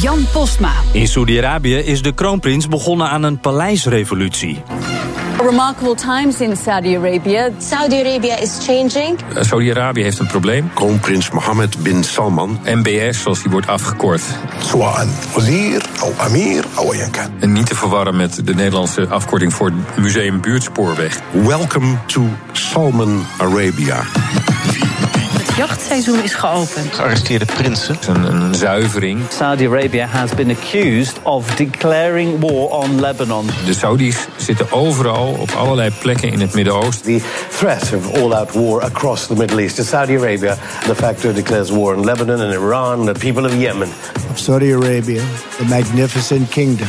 Jan Postma. In Saudi-Arabië is de kroonprins begonnen aan een paleisrevolutie. Remarkable times in Saudi Arabia. Saudi Arabia is changing. Saudi-Arabië heeft een probleem. Kroonprins Mohammed bin Salman. MBS, zoals die wordt afgekort. En niet te verwarren met de Nederlandse afkorting voor Museum Buurtspoorweg. Welcome to Salman Arabia. Het jachtseizoen is geopend. Gearresteerde prinsen. Een, een zuivering. Saudi Arabia has been accused of declaring war on Lebanon. De Saudis zitten overal op allerlei plekken in het Midden-Oosten. The threat of all-out war across the Middle East. Saudi Arabia, de facto declares war on Lebanon and Iran, the people of Yemen. Saudi Arabia, the magnificent kingdom.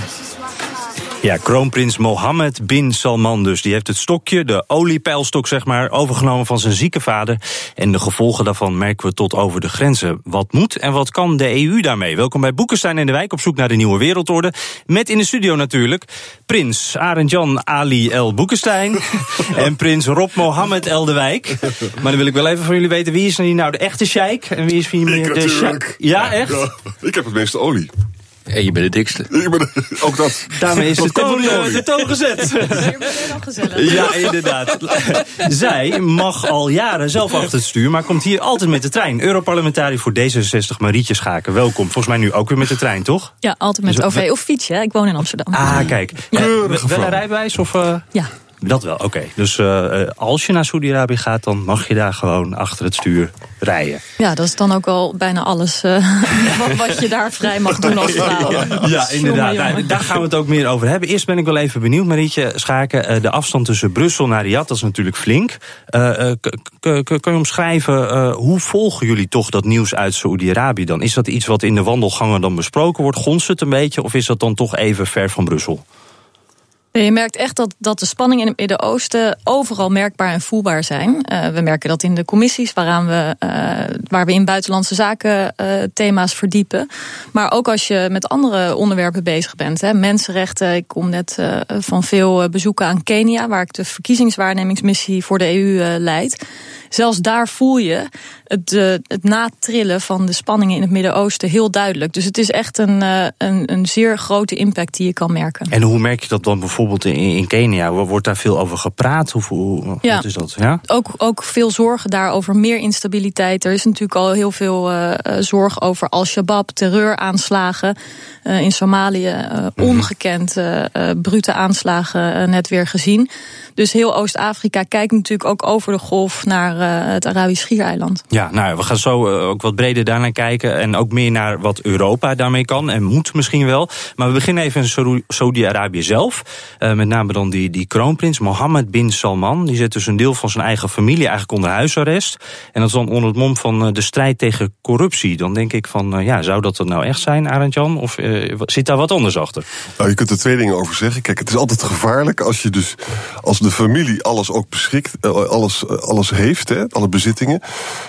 Ja, kroonprins Mohammed bin Salman dus. Die heeft het stokje, de oliepeilstok zeg maar, overgenomen van zijn zieke vader. En de gevolgen daarvan merken we tot over de grenzen. Wat moet en wat kan de EU daarmee? Welkom bij Boekenstein in de Wijk op zoek naar de nieuwe wereldorde. Met in de studio natuurlijk prins Arend-Jan Ali El Boekenstein. en prins Rob Mohammed El de Wijk. Maar dan wil ik wel even van jullie weten, wie is nou de echte sheik? En wie is wie ik de sheik? Ja, echt? Ja, ik heb het meeste olie. En je bent de dikste. Ik ben, ook dat. Daarmee is de toon, de toon gezet. Ja, inderdaad. Zij mag al jaren zelf achter het stuur, maar komt hier altijd met de trein. Europarlementariër voor D66, Marietje Schaken. Welkom. Volgens mij nu ook weer met de trein, toch? Ja, altijd met Dus- OV of fiets. Ja. Ik woon in Amsterdam. Ah, kijk. Ja. Wel een rijbewijs? Of, eh? Ja. Dat wel, oké. Dus eh, eh, als je naar Saudi-Arabië gaat, dan mag je daar gewoon achter het stuur rijden. ja, dat is dan ook al bijna alles eh, wat, wat je daar vrij mag doen als vrouw. Ja, inderdaad. Nou, daar gaan we het ook meer over hebben. Eerst ben ik wel even benieuwd, Marietje Schaken. de afstand tussen Brussel naar Riyadh, dat is natuurlijk flink. K- k- k- kan je omschrijven, hoe volgen jullie toch dat nieuws uit Saoedi-Arabië dan? Is dat iets wat in de wandelgangen dan besproken wordt? Gonst het een beetje? Of is dat dan toch even ver van Brussel? Je merkt echt dat, dat de spanningen in het Midden-Oosten overal merkbaar en voelbaar zijn. Eh, we merken dat in de commissies waaraan we, eh, waar we in buitenlandse zaken eh, thema's verdiepen. Maar ook als je met andere onderwerpen bezig bent. Hè, mensenrechten. Ik kom net van veel bezoeken aan Kenia, waar ik de verkiezingswaarnemingsmissie voor de EU leid. Zelfs daar voel je het, eh, het natrillen van de spanningen in het Midden-Oosten heel duidelijk. Dus het is echt een, eh, een, een zeer grote impact die je kan merken. En hoe merk je dat dan bijvoorbeeld in, in Kenia? Wordt daar veel over gepraat? Hoe, hoe, Ja. Wat is dat? Ja? ook, ook veel zorgen daarover, meer instabiliteit. Er is natuurlijk al heel veel eh, zorg over Al-Shabaab, terreuraanslagen in Somalië. eh, ongekend brute aanslagen net weer gezien. Dus heel Oost-Afrika kijkt natuurlijk ook over de golf naar eh, het Arabisch Schiereiland. Ja, nou, we gaan zo eh, ook wat breder daarnaar kijken. En ook meer naar wat Europa daarmee kan en moet misschien wel. Maar we beginnen even in Saudi-Arabië zelf. Eh, met name dan die, die kroonprins Mohammed bin Salman. Die zet dus een deel van zijn eigen familie eigenlijk onder huisarrest. En dat is dan onder het mom van eh, de strijd tegen corruptie. Dan denk ik van, ja, zou dat het nou echt zijn, Arend-Jan? Of eh, zit daar wat anders achter? Nou, je kunt er twee dingen over zeggen. Kijk, het is altijd gevaarlijk als je dus als de familie alles ook beschikt, alles, alles heeft, hè, alle bezittingen.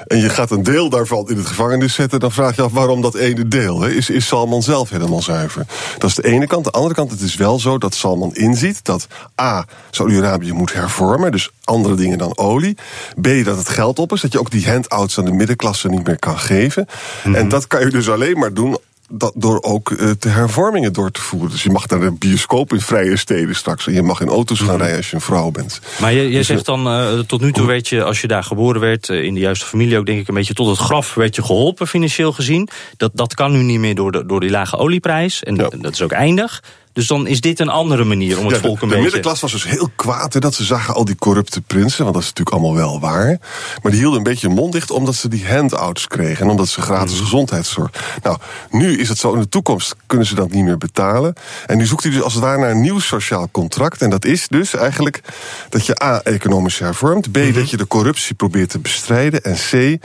En je gaat een deel daarvan in het gevangenis zetten, dan vraag je af waarom dat ene deel. Hè? Is, is Salman zelf helemaal zuiver? Dat is de ene kant. De andere kant, het is wel zo dat Salman inziet dat A, Saudi-Arabië moet hervormen, dus andere dingen dan olie. B, dat het geld op is, dat je ook die handouts aan de middenklasse niet meer kan geven. En dat kan je dus alleen maar doen dat door ook eh, de hervormingen door te voeren. Dus je mag naar een bioscoop in vrije steden straks. En je mag in auto's gaan rijden als je een vrouw bent. Maar je, je Dus, zegt dan, eh, tot nu toe werd je, als je daar geboren werd, eh, in de juiste familie ook, denk ik, een beetje tot het graf werd je geholpen, financieel gezien. Dat, dat kan nu niet meer door, de, door die lage olieprijs. En dat is ook eindig. Dus dan is dit een andere manier om het Ja, volk de, een de beetje... middenklasse was dus heel kwaad hè, dat ze zagen al die corrupte prinsen. Want dat is natuurlijk allemaal wel waar. Maar die hielden een beetje hun mond dicht omdat ze die handouts kregen. En omdat ze gratis Mhm. gezondheidszorg. Nou, nu is het zo. In de toekomst kunnen ze dat niet meer betalen. En nu zoekt hij dus als het ware naar een nieuw sociaal contract. En dat is dus eigenlijk dat je A. economisch hervormt. B. Mhm. dat je de corruptie probeert te bestrijden. En C.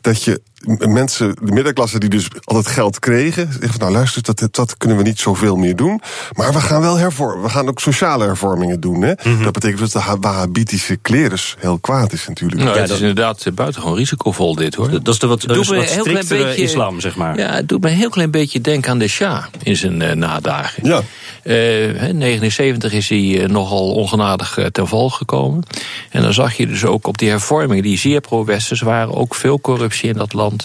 dat je mensen, de middenklasse die dus altijd geld kregen, zeggen van nou luister, dat, dat kunnen we niet zoveel meer doen. Maar we gaan wel hervormen. We gaan ook sociale hervormingen doen. Hè? Dat betekent dat de ha- wahhabitische klerus heel kwaad is natuurlijk. Nou, het is inderdaad eh, buitengewoon risicovol dit hoor. Dat is de wat, Het doet dus me wat een heel klein striktere beetje- islam, zeg maar. Ja, het doet me een heel klein beetje denken aan de Shah in zijn eh, nadagen. Ja. Eh, 79 is hij nogal ongenadig ten val gekomen. En dan zag je dus ook op die hervormingen, die zeer pro-westers waren, ook veel corruptie in dat land.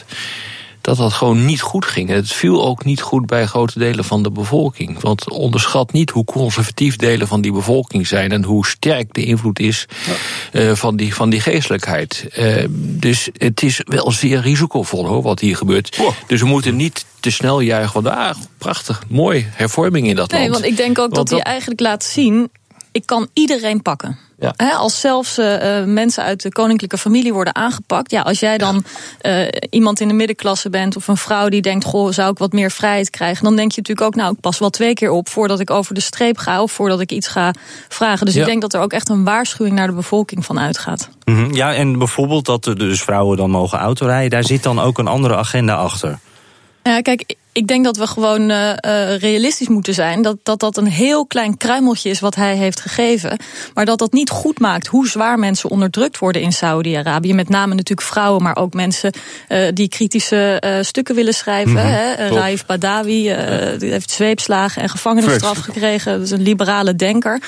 Dat dat gewoon niet goed ging. En het viel ook niet goed bij grote delen van de bevolking. Want onderschat niet hoe conservatief delen van die bevolking zijn en hoe sterk de invloed is eh, van, die, van die geestelijkheid. Eh, dus het is wel zeer risicovol hoor, wat hier gebeurt. Dus we moeten niet te snel juichen van ah, prachtig, mooi, hervorming in dat Nee, land. want ik denk ook Want dat hij eigenlijk laat zien... ik kan iedereen pakken. Ja. Als zelfs eh, eh, mensen uit de koninklijke familie worden aangepakt. Ja, als jij dan eh, iemand in de middenklasse bent of een vrouw die denkt: Goh, zou ik wat meer vrijheid krijgen? Dan denk je natuurlijk ook: Nou, ik pas wel twee keer op voordat ik over de streep ga of voordat ik iets ga vragen. Dus Ja. ik denk dat er ook echt een waarschuwing naar de bevolking van uitgaat. Mhm, Ja, en bijvoorbeeld dat er dus vrouwen dan mogen autorijden, daar zit dan ook een andere agenda achter. Ja, kijk, ik denk dat we gewoon eh, eh, realistisch moeten zijn. Dat, dat dat een heel klein kruimeltje is wat hij heeft gegeven. Maar dat dat niet goed maakt hoe zwaar mensen onderdrukt worden in Saudi-Arabië. Met name natuurlijk vrouwen, maar ook mensen eh, die kritische stukken willen schrijven. Mhm, hè. Raif Badawi die heeft zweepslagen en gevangenisstraf gekregen. Dat is een liberale denker.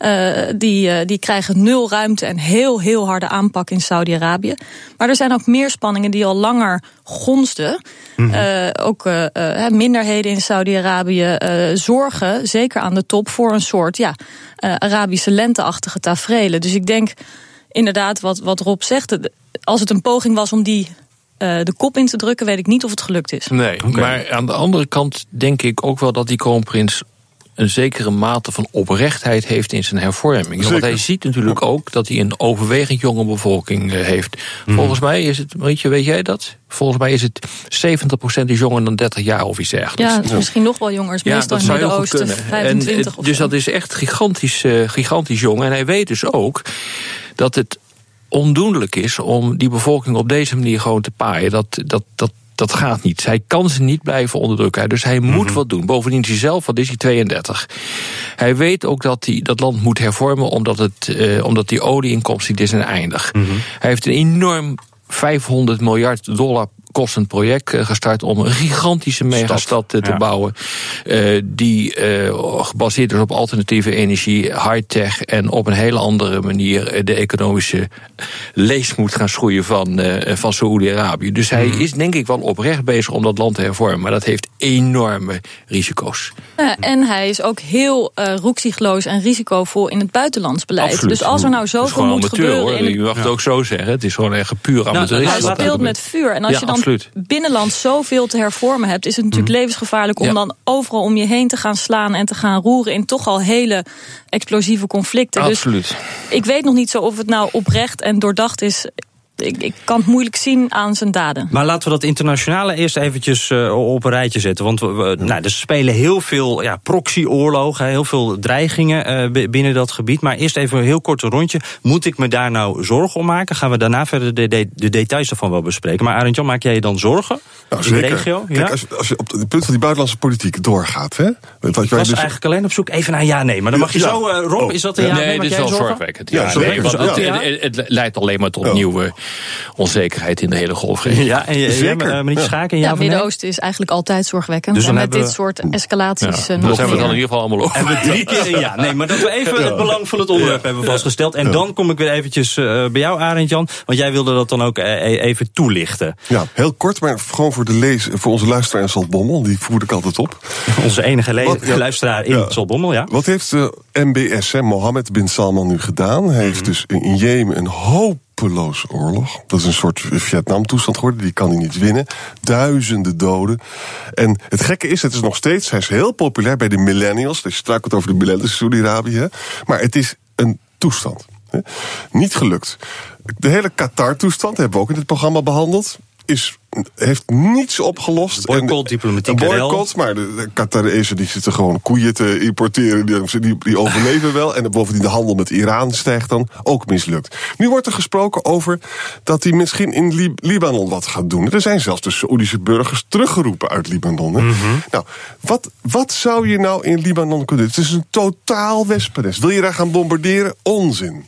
Eh, die, eh, die krijgen nul ruimte en heel, heel harde aanpak in Saudi-Arabië. Maar er zijn ook meer spanningen die al langer gonsden. Eh, ook eh, hè, minderheden in Saudi-Arabië eh, zorgen, zeker aan de top, voor een soort ja, eh, Arabische lenteachtige tafereelen. Dus ik denk inderdaad wat, wat Rob zegt. Als het een poging was om die eh, de kop in te drukken, weet ik niet of het gelukt is. Nee, maar aan de andere kant denk ik ook wel dat die kroonprins een zekere mate van oprechtheid heeft in zijn hervormingen. Want Zeker. hij ziet natuurlijk ook dat hij een overwegend jonge bevolking eh, heeft. Mhm. Volgens mij is het, weet, je, weet jij dat? Volgens mij is het 70% is jonger dan 30 jaar of iets dergelijks. Ja, misschien nog wel jonger. Is meestal in het heel goed Midden-Oosten kunnen. En, 25 eh, of dus zo. dat is echt gigantisch, eh, gigantisch jong. En hij weet dus ook dat het ondoenlijk is om die bevolking op deze manier gewoon te paaien. Dat, dat, dat, dat gaat niet. Hij kan ze niet blijven onderdrukken. Dus hij moet wat doen. Bovendien is hij zelf, wat is hij, 32. Hij weet ook dat hij dat land moet hervormen omdat, het, eh, omdat die olieinkomsten die zijn eindig. Hij heeft een enorm 500 miljard dollar kostend project eh, gestart om een gigantische megastad te ja. bouwen. eh, die eh, gebaseerd is op alternatieve energie, high-tech en op een hele andere manier de economische lees moet gaan schroeien van, eh van Saoedi-Arabië. Dus hij is denk ik wel oprecht bezig om dat land te hervormen. Maar dat heeft enorme risico's. Ja, en hij is ook heel uh, roekzichtloos en risicovol in het buitenlands beleid. Absoluut. Dus als er nou Het is zoveel gewoon moet amateur, gebeuren... hoor. in het- Je mag het ook zo zeggen. Het is gewoon echt puur amateurisme. hij wat er speelt met vuur. En als Ja, je dan absoluut. binnenland zoveel te hervormen hebt... is het natuurlijk levensgevaarlijk om Ja. dan overal om je heen te gaan slaan... en te gaan roeren in toch al hele explosieve conflicten. Absoluut. Dus ik weet nog niet zo of het nou oprecht en doordacht is. Ik, ik kan het moeilijk zien aan zijn daden. Maar laten we dat internationale eerst eventjes eh, op een rijtje zetten. Want we, we- nou, er spelen heel veel ja, proxyoorlogen, heel veel dreigingen eh, binnen dat gebied. Maar eerst even een heel kort rondje. Moet ik me daar nou zorgen om maken? Gaan we daarna verder de, de, de details ervan wel bespreken. Maar Arendtjan, maak jij je dan zorgen Nou, in de zeker. regio? Kijk, als, je, als je op het punt van die buitenlandse politiek doorgaat, hè? Wat Ik wij was dus- eigenlijk alleen op zoek even naar ja, nee. Maar dan mag je Ja. zo, eh, Rob, Oh. is dat een ja, nee? dit is wel zorgen? zorgwekkend. Ja, want het, Ja. het- het- het leidt alleen maar tot Ja. nieuwe onzekerheid in de hele golfregio. Ja, en je, Zeker. eh, meneer Ja. Schaken, ja? Midden-Oosten is eigenlijk altijd zorgwekkend. Dus dan met hebben dit we- soort escalaties Ja, eh, nog zijn we dan in ieder geval allemaal over. En we drie keer ja. Nee, maar dat we even het belang van het onderwerp hebben vastgesteld. En dan kom ik weer eventjes eh, bij jou, Arend Jan. Want jij wilde dat dan ook e- even toelichten. Ja, heel kort, maar gewoon voor, de lees, voor onze luisteraar in Zaltbommel. Die voer ik altijd op. Onze enige le- Wat- ja. luisteraar in Ja. Zaltbommel, ja. Wat heeft de MBS, hè, Mohammed bin Salman, nu gedaan? Hij Mhm. heeft dus in Jemen een hopeloos oorlog. Dat is een soort Vietnam-toestand geworden. Die kan hij niet winnen. Duizenden doden. En het gekke is, het is nog steeds... Hij is heel populair bij de millennials. Dus je struikelt over de millennials in Saudi-Arabië. Maar het is een toestand. Niet gelukt. De hele Qatar-toestand hebben we ook in dit programma behandeld. Is heeft niets opgelost. Boycott, diplomatiek boycott, maar de, de Qatarezen die zitten gewoon koeien te importeren. Die, die, die overleven wel. En bovendien de handel met Iran stijgt dan ook mislukt. Nu wordt er gesproken over dat hij misschien in Lib Libanon wat gaat doen. Er zijn zelfs de Saoedische burgers teruggeroepen uit Libanon. Hè? Nou, wat, wat zou je nou in Libanon kunnen doen? Het is een totaal wespennest. Wil je daar gaan bombarderen? Onzin.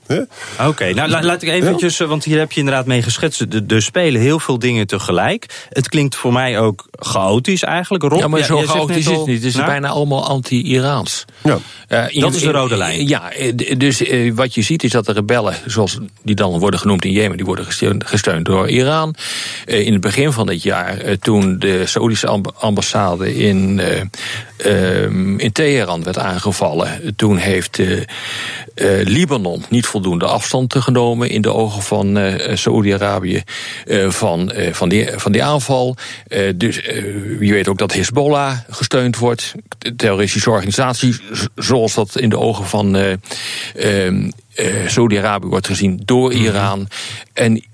Oké, nou la- laat ik eventjes, eh, want hier heb je inderdaad mee geschetst. Er spelen heel veel dingen tegelijk. Het klinkt voor mij ook chaotisch eigenlijk. Rob, ja, maar zo chaotisch is het niet. Het is Nou, bijna allemaal anti-Iraans. Ja. Eh, Dat is de rode lijn. Ja, eh, dus eh, wat je ziet is dat de rebellen, zoals die dan worden genoemd in Jemen, die worden gesteund, gesteund door Iran. Eh, in het begin van dit jaar, eh, toen de Saoedische amb- ambassade in, eh, ehm, in Teheran werd aangevallen, toen heeft eh, eh, Libanon niet voldoende afstand genomen in de ogen van eh Saoedi-Arabië eh, van, eh, van, van die aanval. Eh, dus eh, je weet ook dat Hezbollah gesteund wordt, terroristische organisatie, z- zoals dat in de ogen van eh ehm, eh, Saoedi-Arabië wordt gezien door Iran. En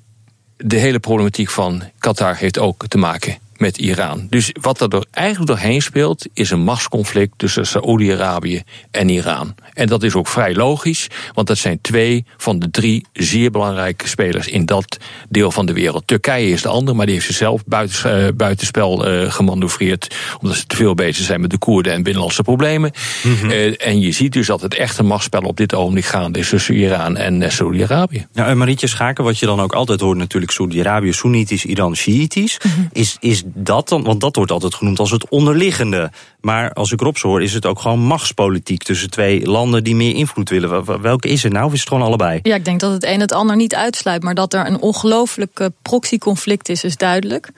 de hele problematiek van Qatar heeft ook te maken met Iran. Dus wat er door, eigenlijk doorheen speelt, is een machtsconflict tussen Saoedi-Arabië en Iran. En dat is ook vrij logisch, want dat zijn twee van de drie zeer belangrijke spelers in dat deel van de wereld. Turkije is de andere, maar die heeft zichzelf buitens, eh, buitenspel eh, gemanoeuvreerd, omdat ze te veel bezig zijn met de Koerden en binnenlandse problemen. Eh, en je ziet dus dat het echte machtsspel op dit ogenblik gaande is tussen Iran en Saoedi-Arabië. Nou, en Marietje Schaken, wat je dan ook altijd hoort, natuurlijk Saudi-Arabië, Soenitisch, Iran, Shiïtisch. Is, is dat dan, want dat wordt altijd genoemd als het onderliggende. Maar als ik Rob zo hoor, is het ook gewoon machtspolitiek tussen twee landen die meer invloed willen. Wel- wel- Welke is het nou? Of is het gewoon allebei? Ja, ik denk dat het een het ander niet uitsluit. Maar dat er een ongelooflijk proxyconflict is, is duidelijk.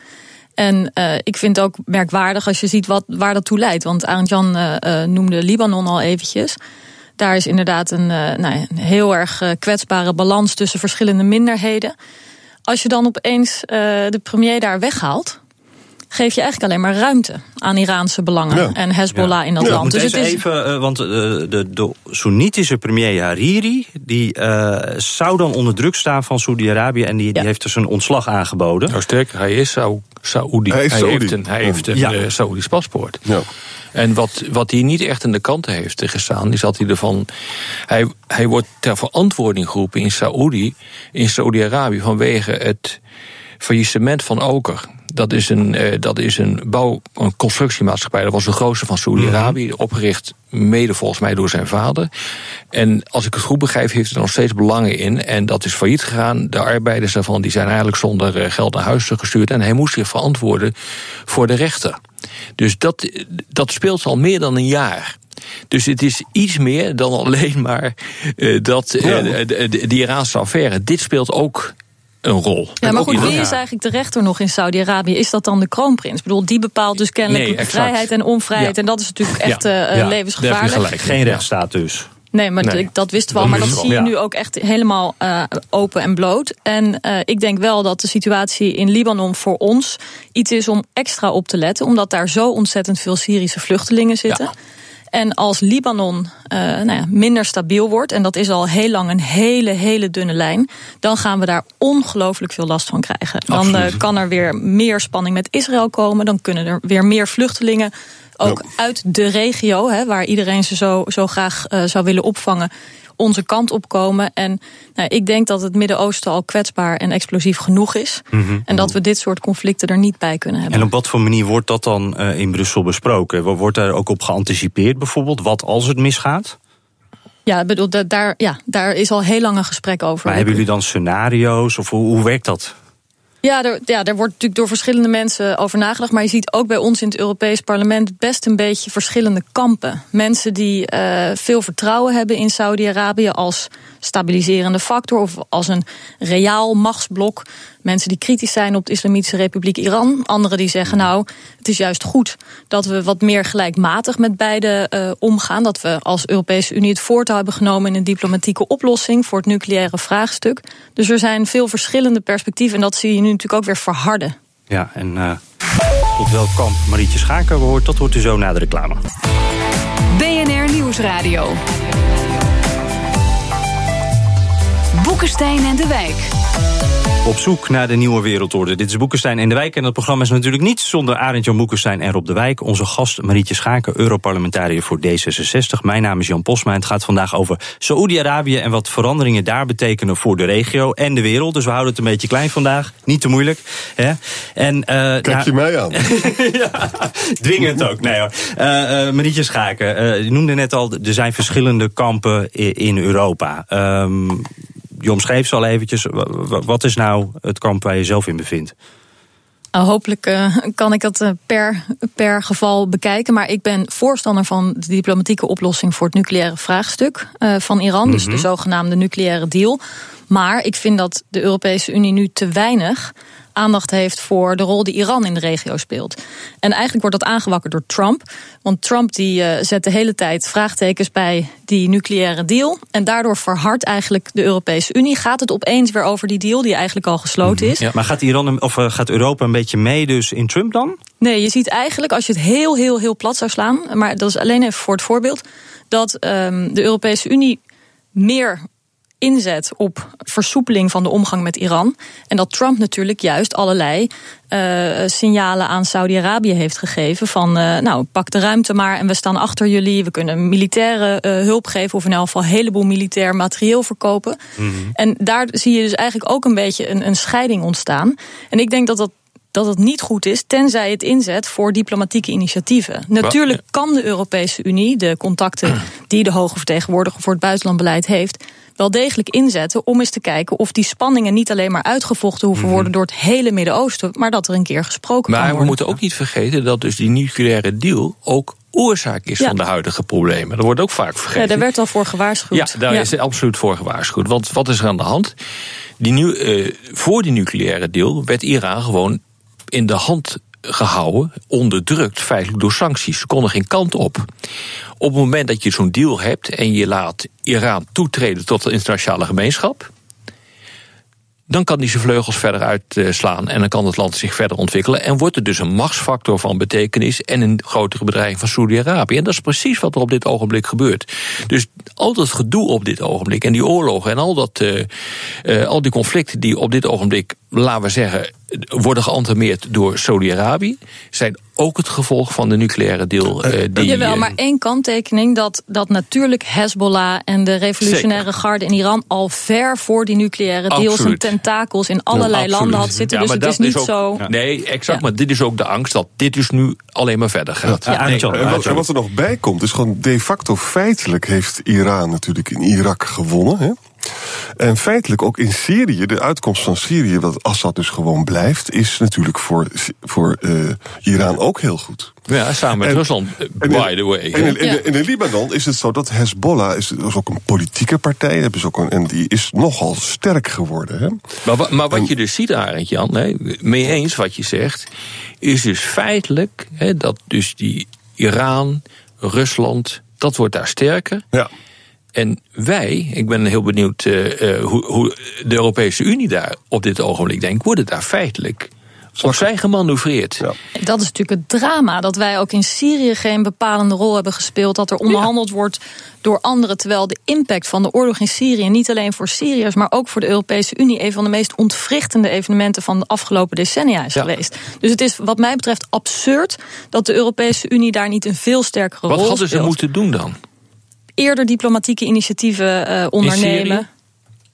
En eh, ik vind het ook merkwaardig als je ziet wat, waar dat toe leidt. Want Arend-Jan eh, eh, noemde Libanon al eventjes. Daar is inderdaad een, nou, een heel erg kwetsbare balans tussen verschillende minderheden. Als je dan opeens de premier daar weghaalt... geef je eigenlijk alleen maar ruimte aan Iraanse belangen Ja. en Hezbollah in dat Ja, land. Dus het is, even, eh, want eh, de, de Soenitische premier Hariri, die eh, zou dan onder druk staan van Saudi-Arabië en die, die heeft dus een ontslag aangeboden. Nou sterker, hij is Sau- Saoedi. Hij Hij, is Saoedi. heeft een, hij heeft een Ja. Saoedisch paspoort. Ja. En wat, wat hij niet echt in de kanten heeft gestaan, is dat hij ervan. Hij, hij wordt ter verantwoording geroepen in Saoedi, in Saoedi-Arabië, vanwege het faillissement van Oker. Dat is een, eh, dat is een bouw- een constructiemaatschappij. Dat was de grootste van Saoedi-Arabië. Opgericht mede volgens mij door zijn vader. En als ik het goed begrijp, heeft hij er nog steeds belangen in. En dat is failliet gegaan. De arbeiders daarvan die zijn eigenlijk zonder eh, geld naar huis gestuurd. En hij moest zich verantwoorden voor de rechter. Dus dat, dat speelt al meer dan een jaar. Dus het is iets meer dan alleen maar eh, dat, eh, de, de, de- die Iraanse affaire. Dit speelt ook een rol. Ja, maar goed, wie is eigenlijk de rechter nog in Saudi-Arabië? Is dat dan de kroonprins? Ik bedoel, die bepaalt dus kennelijk Nee, vrijheid en onvrijheid. Ja. En dat is natuurlijk echt Ja. eh, Ja, daar heb je levensgevaarlijk. gelijk. Geen rechtsstaat dus. Nee, maar Nee. dat wisten we al. Maar dat zie je nu ook echt helemaal eh, open en bloot. En eh, ik denk wel dat de situatie in Libanon voor ons iets is om extra op te letten. Omdat daar zo ontzettend veel Syrische vluchtelingen zitten. En als Libanon eh, nou ja, minder stabiel wordt, en dat is al heel lang een hele, hele dunne lijn, dan gaan we daar ongelooflijk veel last van krijgen. Dan eh, kan er weer meer spanning met Israël komen, dan kunnen er weer meer vluchtelingen ook uit de regio, hè, waar iedereen ze zo, zo graag eh, zou willen opvangen, onze kant op komen. En nou, ik denk dat het Midden-Oosten al kwetsbaar en explosief genoeg is. Mhm. En dat we dit soort conflicten er niet bij kunnen hebben. En op wat voor manier wordt dat dan eh, in Brussel besproken? Wo- Wordt daar ook op geanticipeerd bijvoorbeeld? Wat als het misgaat? Ja, bedoel, da- daar, ja, daar is al heel lang een gesprek over. Maar hebben jullie dan scenario's of hoe, hoe werkt dat? Ja, er, ja, daar wordt natuurlijk door verschillende mensen over nagedacht. Maar je ziet ook bij ons in het Europees Parlement best een beetje verschillende kampen. Mensen die eh, veel vertrouwen hebben in Saudi-Arabië als stabiliserende factor of als een reaal machtsblok. Mensen die kritisch zijn op de Islamitische Republiek Iran. Anderen die zeggen, nou, het is juist goed dat we wat meer gelijkmatig met beide eh, omgaan. Dat we als Europese Unie het voortouw hebben genomen in een diplomatieke oplossing voor het nucleaire vraagstuk. Dus er zijn veel verschillende perspectieven en dat zie je nu natuurlijk ook weer verharden. Ja, en eh, tot welk kamp Marietje Schaken behoort, dat hoort u zo na de reclame. BNR Nieuwsradio. Boekenstein en de Wijk. Op zoek naar de nieuwe wereldorde. Dit is Boekenstein in de Wijk. En het programma is natuurlijk niet zonder Arend Jan Boekenstein en Rob de Wijk. Onze gast Marietje Schaken, Europarlementariër voor D66. Mijn naam is Jan Posma. Het gaat vandaag over Saoedi-Arabië en wat veranderingen daar betekenen voor de regio en de wereld. Dus we houden het een beetje klein vandaag. Niet te moeilijk. Hè? En, uh, Kijk nou, je mij aan? ja, dwingend ook. Nee hoor. Uh, uh, Marietje Schaken, je noemde net al, er zijn verschillende kampen in Europa. Um, je omschreef ze al eventjes. Wat is nou het kamp waar je zelf in bevindt? Nou, hopelijk uh, kan ik dat uh, per, per geval bekijken. Maar ik ben voorstander van de diplomatieke oplossing voor het nucleaire vraagstuk uh, van Iran. Mm -hmm. Dus de zogenaamde nucleaire deal. Maar ik vind dat de Europese Unie nu te weinig aandacht heeft voor de rol die Iran in de regio speelt. En eigenlijk wordt dat aangewakkerd door Trump. Want Trump die uh, zet de hele tijd vraagtekens bij die nucleaire deal. En daardoor verhardt eigenlijk de Europese Unie. Gaat het opeens weer over die deal die eigenlijk al gesloten is. Ja, maar gaat, Iran, of uh, gaat Europa een beetje mee dus in Trump dan? Nee, je ziet eigenlijk als je het heel, heel, heel plat zou slaan. Maar dat is alleen even voor het voorbeeld. Dat um, de Europese Unie meer inzet op versoepeling van de omgang met Iran. En dat Trump natuurlijk juist allerlei uh, signalen aan Saudi-Arabië heeft gegeven. Van uh, nou, pak de ruimte maar en we staan achter jullie. We kunnen militaire uh, hulp geven of in elk geval een heleboel militair materieel verkopen. Mm -hmm. En daar zie je dus eigenlijk ook een beetje een, een scheiding ontstaan. En ik denk dat dat dat het niet goed is, tenzij het inzet voor diplomatieke initiatieven. Natuurlijk kan de Europese Unie de contacten die de hoge vertegenwoordiger voor het buitenlandbeleid heeft, wel degelijk inzetten om eens te kijken of die spanningen niet alleen maar uitgevochten hoeven Mhm. worden door het hele Midden-Oosten, maar dat er een keer gesproken Maar kan we moeten ook niet vergeten dat dus die nucleaire deal ook oorzaak is Ja. van de huidige problemen. Dat wordt ook vaak vergeten. Ja, daar werd al voor gewaarschuwd. Ja, daar is absoluut voor gewaarschuwd. Want wat is er aan de hand? Die nu, eh, voor die nucleaire deal werd Iran gewoon in de hand gehouden, onderdrukt, feitelijk door sancties. Ze konden geen kant op. Op het moment dat je zo'n deal hebt en je laat Iran toetreden tot de internationale gemeenschap, dan kan die zijn vleugels verder uitslaan en dan kan het land zich verder ontwikkelen. En wordt er dus een machtsfactor van betekenis en een grotere bedreiging van Saudi-Arabië. En dat is precies wat er op dit ogenblik gebeurt. Dus al dat gedoe op dit ogenblik en die oorlogen en al, dat, uh, uh, al die conflicten die op dit ogenblik, laten we zeggen, worden geantameerd door Saudi-Arabië, zijn ook het gevolg van de nucleaire deal. Uh, die, Jawel, maar één kanttekening dat, dat natuurlijk Hezbollah en de revolutionaire Zeker. garde in Iran al ver voor die nucleaire deal zijn tentakels in allerlei landen had zitten. Ja, dus het is niet ook, zo. Nee, exact. Maar dit is ook de angst dat dit dus nu alleen maar verder gaat. Ja, Nee, en, wat, en wat er nog bij komt, is gewoon de facto feitelijk heeft Iran natuurlijk in Irak gewonnen. Hè? En feitelijk ook in Syrië, de uitkomst van Syrië, dat Assad dus gewoon blijft, is natuurlijk voor, voor uh, Iran ook heel goed. Ja, samen met En- Rusland, eh, en by in- the way. En in, in, in, in Libanon is het zo dat Hezbollah is, is ook een politieke partij, hebben ze ook een, en die is nogal sterk geworden. Hè? Maar, wa- maar wat je dus ziet, Arend Jan, nee, mee eens wat je zegt, is dus feitelijk hè, dat dus die Iran, Rusland, dat wordt daar sterker. Ja. En wij, ik ben heel benieuwd eh, eh, hoe, hoe de Europese Unie daar op dit ogenblik denkt, worden daar feitelijk opzij gemanoeuvreerd. Ja. Dat is natuurlijk het drama. Dat wij ook in Syrië geen bepalende rol hebben gespeeld. Dat er onderhandeld wordt door anderen. Terwijl de impact van de oorlog in Syrië. niet alleen voor Syriërs. maar ook voor de Europese Unie. een van de meest ontwrichtende evenementen van de afgelopen decennia is Ja. geweest. Dus het is wat mij betreft absurd. dat de Europese Unie daar niet een veel sterkere Wat rol hadden ze speelt. moeten doen dan? Eerder diplomatieke initiatieven eh, ondernemen.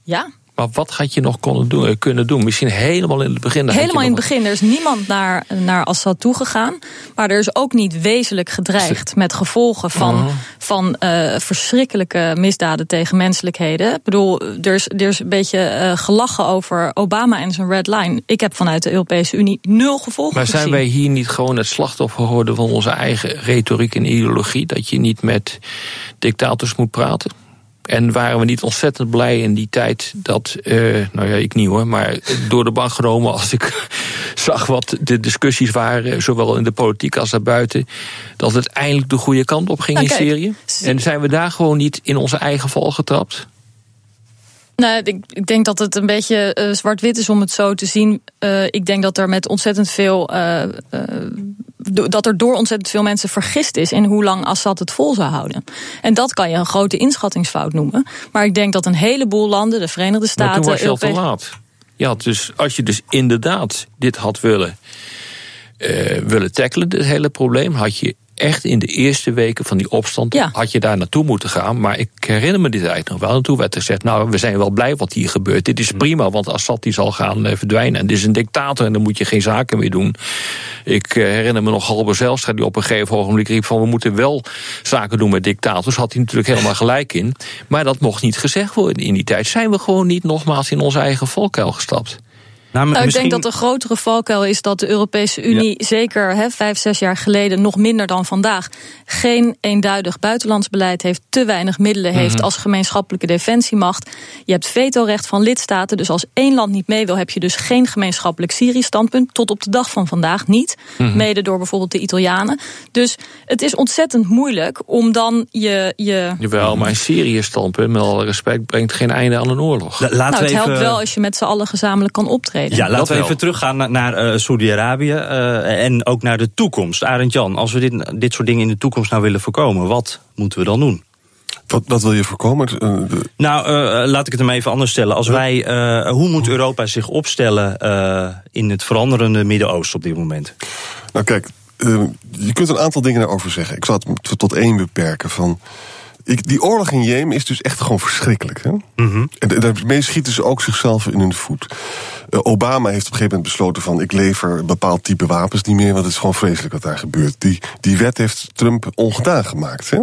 Ja, Maar wat had je nog kunnen doen? eh, Kunnen doen? Misschien helemaal in het begin. Helemaal in het begin. Er is niemand naar, naar Assad toegegaan. Maar er is ook niet wezenlijk gedreigd met gevolgen van, van eh, verschrikkelijke misdaden tegen menselijkheden. Ik bedoel, er is, er is een beetje eh, gelachen over Obama en zijn red line. Ik heb vanuit de Europese Unie nul gevolgen Maar zijn gezien. wij hier niet gewoon het slachtoffer geworden van onze eigen retoriek en ideologie? Dat je niet met dictators moet praten? En waren we niet ontzettend blij in die tijd dat, eh, nou ja, ik niet hoor, maar door de bank genomen als ik zag wat de discussies waren, zowel in de politiek als daarbuiten, dat het eindelijk de goede kant op ging Nou, in Syrië? Sy- En zijn we daar gewoon niet in onze eigen val getrapt? Nou, ik, ik denk dat het een beetje eh, zwart-wit is om het zo te zien. Eh, ik denk dat er met ontzettend veel. eh, dat er door ontzettend veel mensen vergist is in hoe lang Assad het vol zou houden. En dat kan je een grote inschattingsfout noemen. Maar ik denk dat een heleboel landen, de Verenigde Maar toen Staten, was je al te laat. Dus, als je dus inderdaad dit had willen, willen tackelen, dit hele probleem, had je echt in de eerste weken van die opstand Ja. had je daar naartoe moeten gaan. Maar ik herinner me die tijd nog wel. En toen werd er gezegd, nou, we zijn wel blij wat hier gebeurt. Dit is prima, want Assad die zal gaan eh, verdwijnen. En dit is een dictator en dan moet je geen zaken meer doen. Ik eh, herinner me nog Halber Zijlstra die op een gegeven ogenblik riep van... we moeten wel zaken doen met dictators. Had hij natuurlijk helemaal gelijk in. Maar dat mocht niet gezegd worden in die tijd. Zijn we gewoon niet nogmaals in onze eigen valkuil gestapt. Nou, ik denk dat de grotere valkuil is dat de Europese Unie, zeker hè, vijf, zes jaar geleden, nog minder dan vandaag, geen eenduidig buitenlands beleid heeft, te weinig middelen heeft Mhm. als gemeenschappelijke defensiemacht. Je hebt vetorecht van lidstaten, dus als één land niet mee wil, heb je dus geen gemeenschappelijk Syrië-standpunt. Tot op de dag van vandaag niet. Mhm. Mede door bijvoorbeeld de Italianen. Dus het is ontzettend moeilijk om dan je. je Jawel, maar een Syrië-standpunt, met alle respect, brengt geen einde aan een oorlog. laten nou, we het helpt wel als je met z'n allen gezamenlijk kan optreden. Ja, laten we even teruggaan naar, naar eh, Saudi-Arabië eh, en ook naar de toekomst. Arend Jan, als we dit, dit soort dingen in de toekomst nou willen voorkomen, wat moeten we dan doen? Wat, wat wil je voorkomen? Eh, Nou, eh, laat ik het hem even anders stellen. Als wij, eh, hoe moet Europa zich opstellen eh, in het veranderende Midden-Oosten op dit moment? Nou kijk, je kunt een aantal dingen daarover zeggen. Ik zal het tot één beperken. Van, ik, die oorlog in Jemen is dus echt gewoon verschrikkelijk. Hè? En daarmee schieten ze ook zichzelf in hun voet. Eh, Obama heeft op een gegeven moment besloten van... ik lever een bepaald type wapens niet meer... want het is gewoon vreselijk wat daar gebeurt. Die, die wet heeft Trump ongedaan gemaakt. Hè?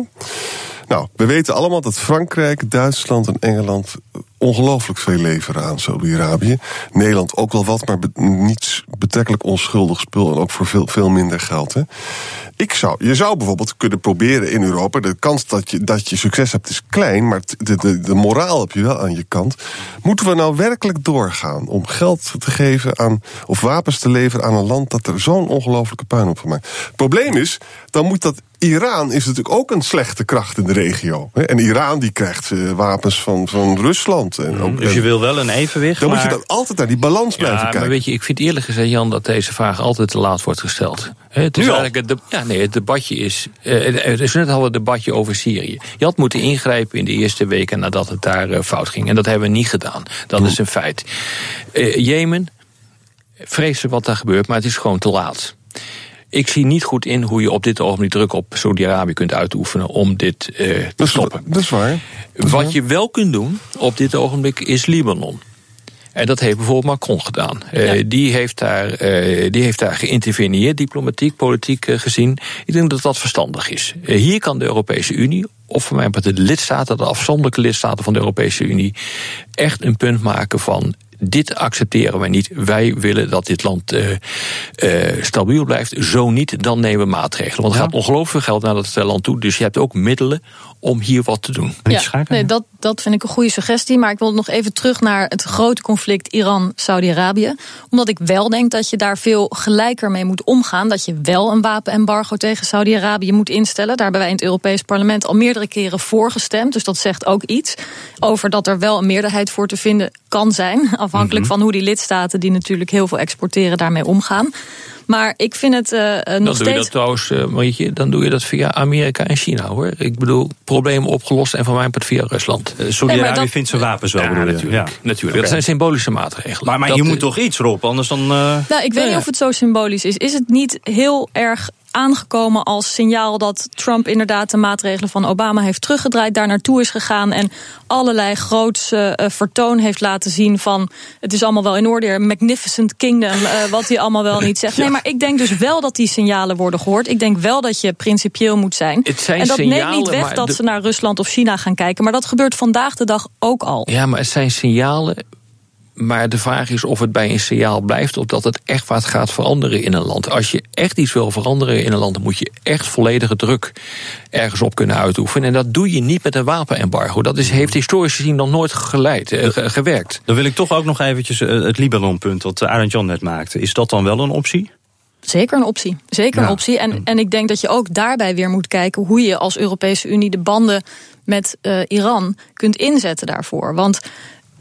Nou, we weten allemaal dat Frankrijk, Duitsland en Engeland ongelooflijk veel leveren aan Saudi-Arabië. Nederland ook wel wat, maar niets betrekkelijk onschuldig spul en ook voor veel, veel minder geld. Hè. Ik zou, je zou bijvoorbeeld kunnen proberen in Europa, de kans dat je, dat je succes hebt is klein, maar de, de, de moraal heb je wel aan je kant. Moeten we nou werkelijk doorgaan om geld te geven aan, of wapens te leveren aan een land dat er zo'n ongelofelijke puin op maakt? Het probleem is, dan moet dat Iran is natuurlijk ook een slechte kracht in de regio. En Iran die krijgt eh, wapens van, van Rusland. En ook, Dus je wil wel een evenwicht, Dan moet je dan altijd naar die balans blijven Ja, kijken. maar weet je, ik vind eerlijk gezegd, Jan, dat deze vraag altijd te laat wordt gesteld. Het is Nu eigenlijk het, de- ja, nee, het debatje is. eh, er is net al een debatje over Syrië. Je had moeten ingrijpen in de eerste weken nadat het daar eh, fout ging. En dat hebben we niet gedaan. Dat is een feit. Eh, Jemen, vrezen wat daar gebeurt, maar het is gewoon te laat. Ik zie niet goed in hoe je op dit ogenblik druk op Saudi-Arabië kunt uitoefenen om dit eh, te stoppen. Dat is waar. Wat je wel kunt doen op dit ogenblik is Libanon. En dat heeft bijvoorbeeld Macron gedaan. Eh, die, heeft daar, eh, die heeft daar geïnterveneerd, diplomatiek, politiek gezien. Ik denk dat dat verstandig is. Hier kan de Europese Unie, of voor part de lidstaten, de afzonderlijke lidstaten van de Europese Unie, echt een punt maken van. Dit accepteren wij niet. Wij willen dat dit land eh, eh, stabiel blijft. Zo niet, dan nemen we maatregelen. Want er gaat ongelooflijk veel geld naar dat eh, land toe. Dus je hebt ook middelen om hier wat te doen. Ja, nee, dat, dat vind ik een goede suggestie. Maar ik wil nog even terug naar het grote conflict Iran-Saudi-Arabië. Omdat ik wel denk dat je daar veel gelijker mee moet omgaan. Dat je wel een wapenembargo tegen Saudi-Arabië moet instellen. Daar hebben wij in het Europees Parlement al meerdere keren voor gestemd. Dus dat zegt ook iets over dat er wel een meerderheid voor te vinden kan zijn. Afhankelijk van hoe die lidstaten, die natuurlijk heel veel exporteren, daarmee omgaan. Maar ik vind het eh, eh, Dan nog doe je steeds. dat trouwens, eh, Marietje, dan doe je dat via Amerika en China hoor. Ik bedoel, problemen opgelost en van mijn part via Rusland. Saudi-Arabië dat- vindt zijn wapens wel, Ja, bedoel je? natuurlijk. Ja. natuurlijk. Dat zijn symbolische maatregelen. Maar, maar Dat, je moet toch iets, Rob, anders dan... eh, Nou, ik weet niet of het zo symbolisch is. Is het niet heel erg aangekomen als signaal dat Trump inderdaad de maatregelen van Obama heeft teruggedraaid, daar naartoe is gegaan en allerlei groots eh, vertoon heeft laten zien van het is allemaal wel in orde, magnificent kingdom, eh, wat hij allemaal wel niet zegt. Nee, maar ik denk dus wel dat die signalen worden gehoord. Ik denk wel dat je principieel moet zijn. Het zijn en dat neemt signalen, niet weg dat de- ze naar Rusland of China gaan kijken, maar dat gebeurt vandaag de dag ook al. Ja, maar het zijn signalen. Maar de vraag is of het bij een signaal blijft of dat het echt wat gaat veranderen in een land. Als je echt iets wil veranderen in een land, dan moet je echt volledige druk ergens op kunnen uitoefenen. En dat doe je niet met een wapenembargo. Dat is, heeft historisch gezien nog nooit geleid, eh, ge- gewerkt. Dan wil ik toch ook nog eventjes eh, het Libanon-punt wat Arend Jan net maakte. Is dat dan wel een optie? Zeker een optie. Zeker Ja. een optie. En, en ik denk dat je ook daarbij weer moet kijken hoe je als Europese Unie de banden met eh, Iran kunt inzetten daarvoor. Want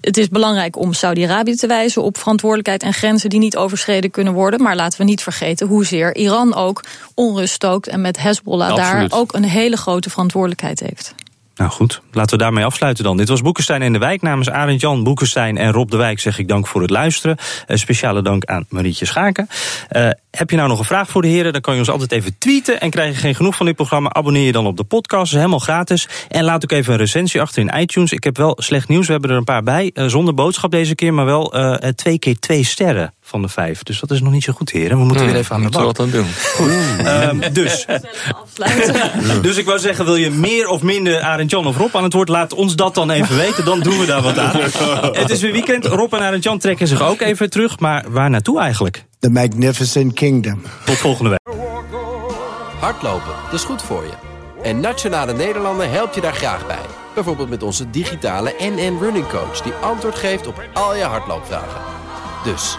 het is belangrijk om Saudi-Arabië te wijzen op verantwoordelijkheid en grenzen die niet overschreden kunnen worden. Maar laten we niet vergeten hoezeer Iran ook onrust stookt en met Hezbollah Absoluut. daar ook een hele grote verantwoordelijkheid heeft. Nou goed, laten we daarmee afsluiten dan. Dit was Boekenstein in de Wijk. Namens Arend Jan Boekenstein en Rob de Wijk zeg ik dank voor het luisteren. Een speciale dank aan Marietje Schaken. Uh, heb je nou nog een vraag voor de heren? Dan kan je ons altijd even tweeten. En krijg je geen genoeg van dit programma, abonneer je dan op de podcast. helemaal gratis. En laat ook even een recensie achter in iTunes. Ik heb wel slecht nieuws, we hebben er een paar bij. Uh, zonder boodschap deze keer, maar wel twee keer twee sterren van de vijf. Dus dat is nog niet zo goed, heren. We moeten Hmm, weer even aan de bak. wat aan doen. Goed. Um, dus. dus ik wou zeggen, wil je meer of minder Arend Jan of Rob aan het woord? Laat ons dat dan even weten, dan doen we daar wat aan. het is weer weekend. Rob en Arend Jan trekken zich ook even terug. Maar waar naartoe eigenlijk? The Magnificent Kingdom. Tot volgende week. Hardlopen, dat is goed voor je. En Nationale Nederlanden helpt je daar graag bij. Bijvoorbeeld met onze digitale NN Running Coach... die antwoord geeft op al je hardloopvragen. Dus,